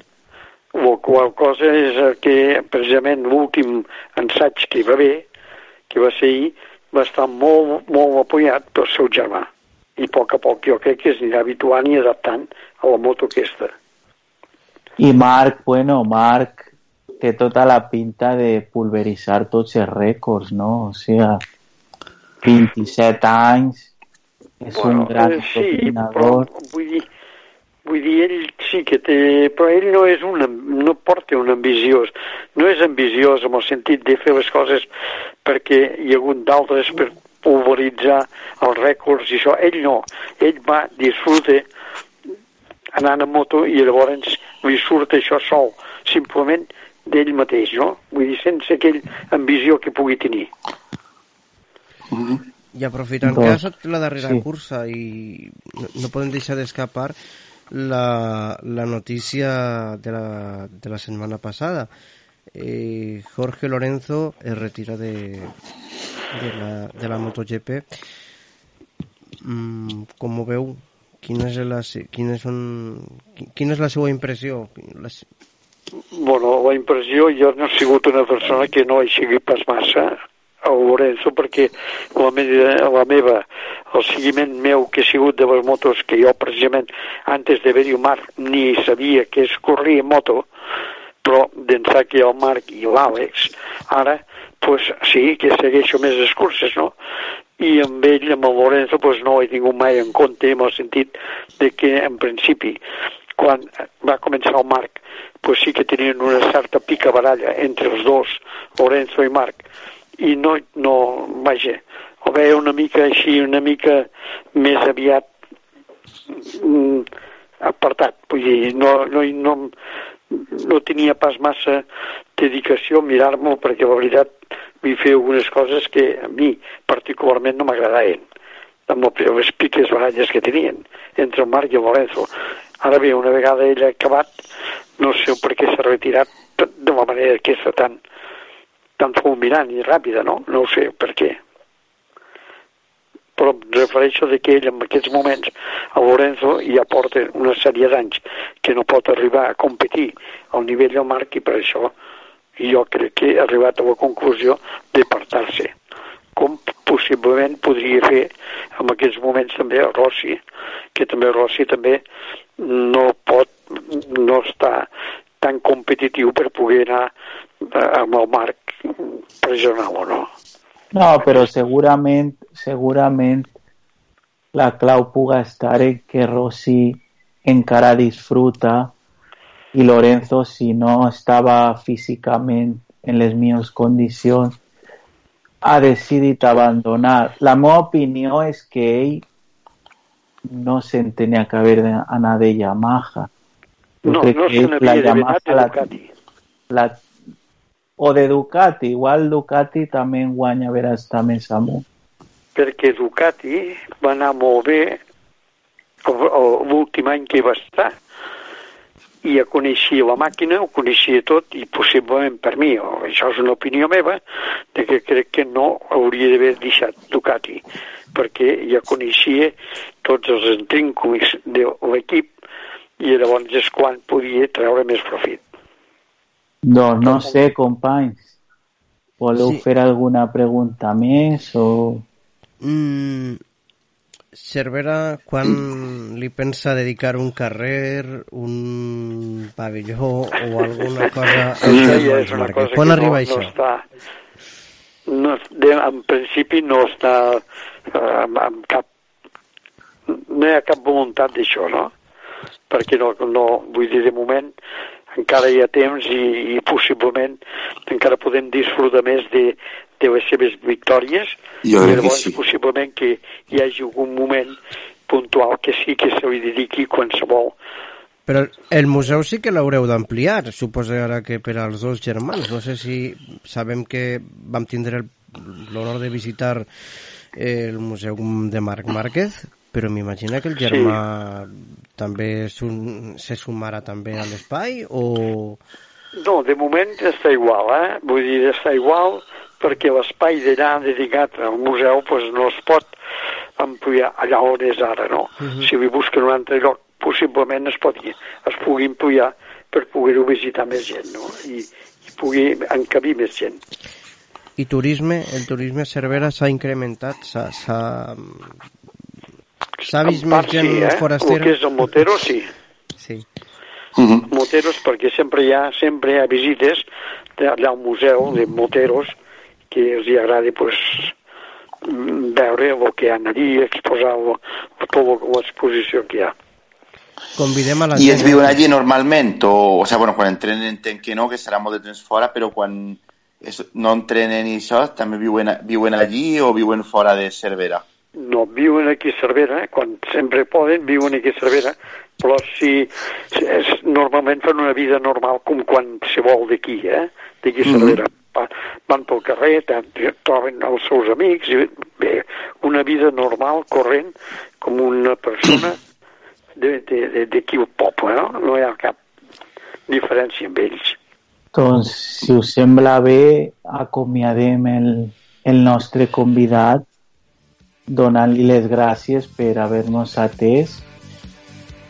La qual cosa és que precisament l'últim ensaig que hi va haver, que va ser ahir, va estar molt, molt apoyat pel seu germà. I a poc a poc jo crec que es anirà habituant i adaptant a la moto aquesta. I Marc, bueno, Marc té tota la pinta de pulveritzar tots els rècords, no? O sigui, 27 anys, és un gran eh, sí, però vull dir, vull dir, ell sí que té... Però ell no és un... no porta un ambiciós. No és ambiciós en el sentit de fer les coses perquè hi ha hagut d'altres per pulveritzar els rècords i això. Ell no. Ell va, disfruta anant en moto i llavors li surt això sol. Simplement d'ell mateix, no? Vull dir, sense aquell ambició que pugui tenir. I aprofitant Doncs, que ha estat la darrera sí. cursa i no, no podem deixar d'escapar la, la notícia de la, de la setmana passada. Eh, Jorge Lorenzo es retira de, de, la, de la MotoGP. Mm, com ho veu? Quina és la, se- quines són, qui- quina és la seva impressió? Les, Bueno, la impressió, jo no he sigut una persona que no he seguit pas massa a Lorenzo perquè la meva, la meva, el seguiment meu que ha sigut de les motos que jo precisament antes d'haver-hi un Marc ni sabia que es corria moto però d'ençà que el Marc i l'Àlex ara pues, sí que segueixo més les curses no? i amb ell, amb el Lorenzo pues, no he tingut mai en compte en el sentit de que en principi quan va començar el Marc pues sí que tenien una certa pica baralla entre els dos, Lorenzo i Marc, i no, no vaja, ho veia una mica així, una mica més aviat mm, apartat, vull dir, no, no, no, no tenia pas massa dedicació a mirar-m'ho perquè la veritat vull fer algunes coses que a mi particularment no m'agradaven amb les piques baralles que tenien entre el Marc i el Lorenzo. Ara bé, una vegada ell ha acabat, no sé per què s'ha retirat de la manera aquesta tan, tan fulminant i ràpida, no? No ho sé per què. Però em refereixo de que ell en aquests moments a Lorenzo ja porta una sèrie d'anys que no pot arribar a competir al nivell del Marc i per això jo crec que he arribat a la conclusió d'apartar-se com possiblement podria fer en aquests moments també el Rossi, que també el Rossi també no pot, no està tan competitiu per poder anar eh, Marc no. No, però segurament, segurament la clau puga estar en que Rossi encara disfruta i Lorenzo, si no estava físicament en les millors condicions, ha decidit abandonar. La meva opinió és que ell no se'n tenia que haver d'anar de Yamaha. Jo No, no n'havia d'haver Yamaha anat de la- Ducati. la, o de Ducati, igual Ducati també guanya a veure està més amunt. perquè Ducati va anar molt bé l'últim any que hi va estar i ja coneixia la màquina, ho coneixia tot i possiblement per mi, o això és una opinió meva, de que crec que no hauria d'haver deixat Ducati perquè ja coneixia tots els entrínculis de l'equip i llavors és quan podia treure més profit. Doncs no sé, companys. Voleu Sí. fer alguna pregunta més o... Mm, Cervera, quan li pensa dedicar un carrer, un pavelló o alguna cosa ja germans és una cosa Quan que arriba no, això? no està no, de, en principi no està eh, amb, amb cap no hi ha cap voluntat d'això, no? Perquè no, no, vull dir, de moment encara hi ha temps i, i possiblement encara podem disfrutar més de, de les seves victòries i llavors sí. possiblement que hi hagi algun moment puntual que sí que se li dediqui qualsevol Però el museu sí que l'haureu d'ampliar, suposo ara que per als dos germans. No sé si sabem que vam tindre el- l'honor de visitar el museu de Marc Márquez, però m'imagina que el germà també sun- se sumarà també a l'espai o... No, de moment està igual, eh? Vull dir, està igual perquè l'espai d'allà dedicat al museu pues, no es pot ampliar allà on és ara, no? Mhm. Si li busquen un altre lloc, possiblement es, pot, es pugui ampliar per poder-ho visitar més gent, no? I, i pugui encabir més gent. I turisme, el turisme a Cervera s'ha incrementat, s'ha... s'ha- S'ha vist En més part gent sí, eh? forastera? El que és el Motero, sí. Sí. Moteros, perquè sempre hi ha, sempre hi ha visites de- allà al museu de moteros que els hi agrada pues, mm, veure el que hi ha allí, exposar tota l'exposició que hi ha. Convidem a la I ells viuen allí normalment? O, o sea, bueno, quan entrenen entenc que no, que serà molt de temps fora, però quan es, no entrenen i això, també viuen, viuen allí o viuen fora de Cervera? No, viuen aquí a Cervera, quan sempre poden, viuen aquí a Cervera, però si, si és, normalment fan una vida normal com quan se vol d'aquí, eh? D'aquí a Mhm. Cervera. Va, van pel carrer, troben els seus amics, i bé, una vida normal, corrent, com una persona d'aquí al poble, no? No hi ha cap diferència amb ells. Doncs, si us sembla bé, acomiadem el, el nostre convidat donant-li les gràcies per haver-nos atès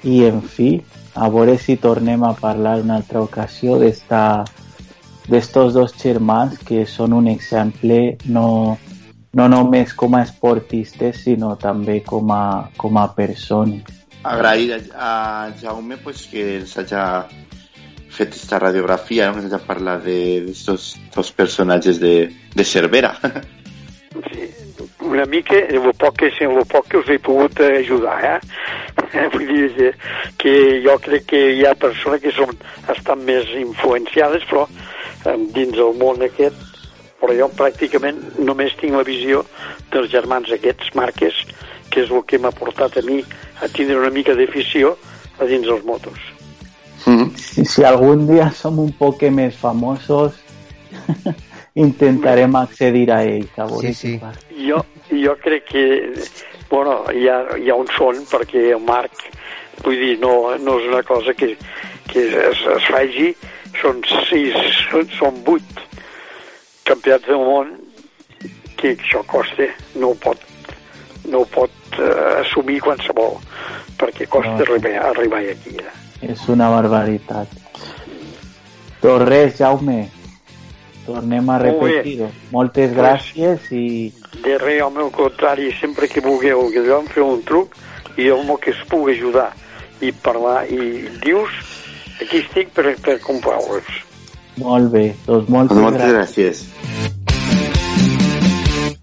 i, en fi, a veure si tornem a parlar una altra ocasió d'estos dos germans que són un exemple no, no només com a esportistes, sinó també com a, com a persones. A, Jaume pues, que ens hagi fet esta radiografia, no? que ens hagi parlat d'estos dos personatges de, de Cervera. una mica, el poc que, el poc que us he pogut ajudar, eh? Vull dir que, jo crec que hi ha persones que són, estan més influenciades, però eh, dins del món aquest, però jo pràcticament només tinc la visió dels germans aquests, Marques, que és el que m'ha portat a mi a tindre una mica d'afició a dins dels motos. Si, si algún día somos un poco más famosos, intentarem accedir a ells. A veure Sí, sí. Jo, jo crec que, bueno, hi ha, hi ha un son perquè el Marc, vull dir, no, no és una cosa que, que es, es faci, són sis, són, són vuit campionats del món que això costa, no ho pot, no ho pot uh, assumir qualsevol, perquè costa No. arribar, arribar aquí. Eh? És una barbaritat. Doncs res, Jaume, tornem a repetir-ho. Moltes Pues- gràcies i De res, al meu contrari, sempre que vulgueu que vam fer un truc i el que es pugui ajudar i parlar i dius, aquí estic per, per comprar-vos. molt bé. Doncs moltes, Moltes gràcies. gràcies.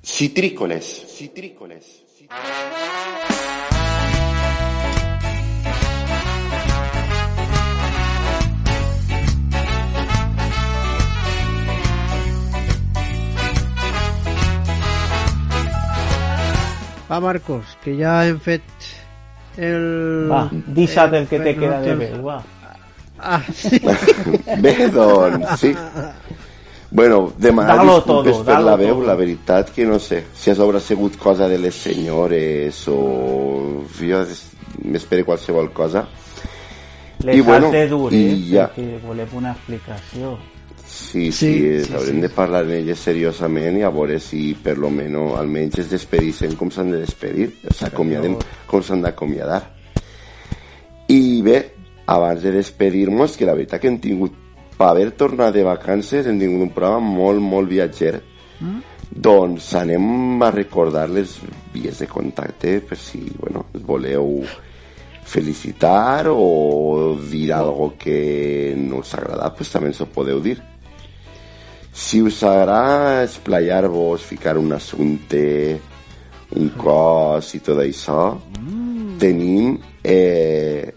Citrícoles. Citrícoles. Va, Marcos, que ja hem fet el... Va, deixa't el que te el- queda de el- veu, va. Ah, sí. Bé, doncs, sí. Bueno, demanar Dalo disculpes todo, per la veu, todo. la veritat que no sé, si has haurà sigut cosa de les senyores o jo m'espero qualsevol cosa. Les I bueno, has de dur, eh? i ja. Perquè volem una explicació. Sí, sí, Sí, sí, sí, haurem sí. de parlar amb elles seriosament i a veure si per lo menos almenys es despedissin com s'han de despedir, s'acomiaden com s'han d'acomiadar. I bé, abans de despedir-nos, que la veritat que hem tingut, per haver tornat de vacances, hem tingut un programa molt, molt viatger. Mm? Doncs anem a recordar les vies de contacte per si, bueno, voleu felicitar o dir algo que no us agrada, pues també ens ho podeu dir. Si us agrada explayar-vos, ficar un assumpte, un cos i tot això, tenim eh,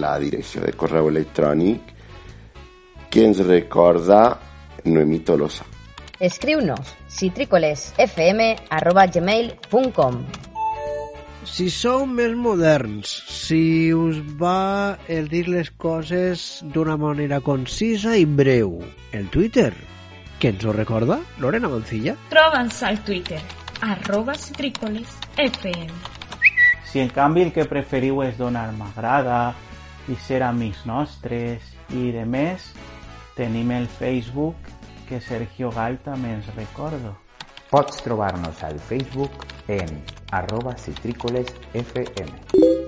la direcció de correu electrònic que ens recorda Noemí Tolosa. Escriu-nos citrícolesfm.gmail.com Si sou més moderns, si us va el dir les coses d'una manera concisa i breu, el Twitter, que ens ho recorda? Lorena Mancilla? Troba'ns al Twitter, arroba citrícoles FM. Si en canvi el que preferiu és donar m'agrada i ser amics nostres i de més, tenim el Facebook que Sergio Gal també ens recordo. Pots trobar-nos al Facebook en arroba citrícolesfm.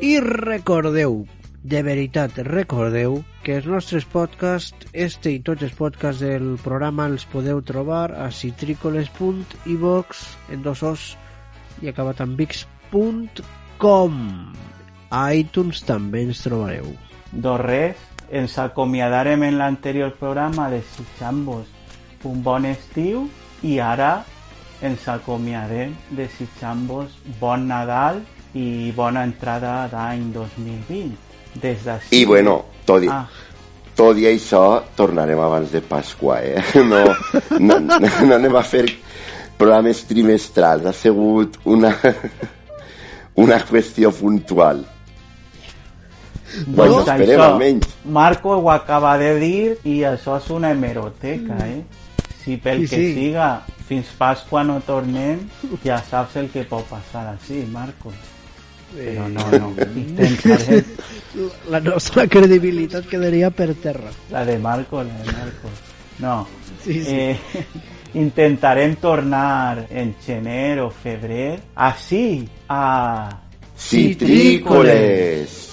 I recordeu, de veritat, recordeu que els nostres podcasts, este i tots els podcasts del programa els podeu trobar a citrícoles.ivox en dos os i acabat amb vix.com. A iTunes també ens trobareu. Doncs res, ens acomiadarem en l'anterior programa desitjant-vos un bon estiu i ara ens acomiadem desitjant-vos bon Nadal i bona entrada d'any 2020. Des d'ací... I bueno, tot i, Ah. tot i això tornarem abans de Pasqua, eh? No, no, no, no anem a fer programes trimestrals. Ha sigut una, una qüestió puntual. Bueno, Doncs esperem això, almenys. Marco ho acaba de dir i això és una hemeroteca, eh? Si pel Sí, que sí. siga fins Pasqua no tornem, ja saps el que pot passar així, Marco. Però no, no, intentarem... La nostra credibilitat quedaria per terra. La de Marco, la de Marco. No. Sí, sí. Eh, intentarem tornar en gener o febrer així a... Citrícoles!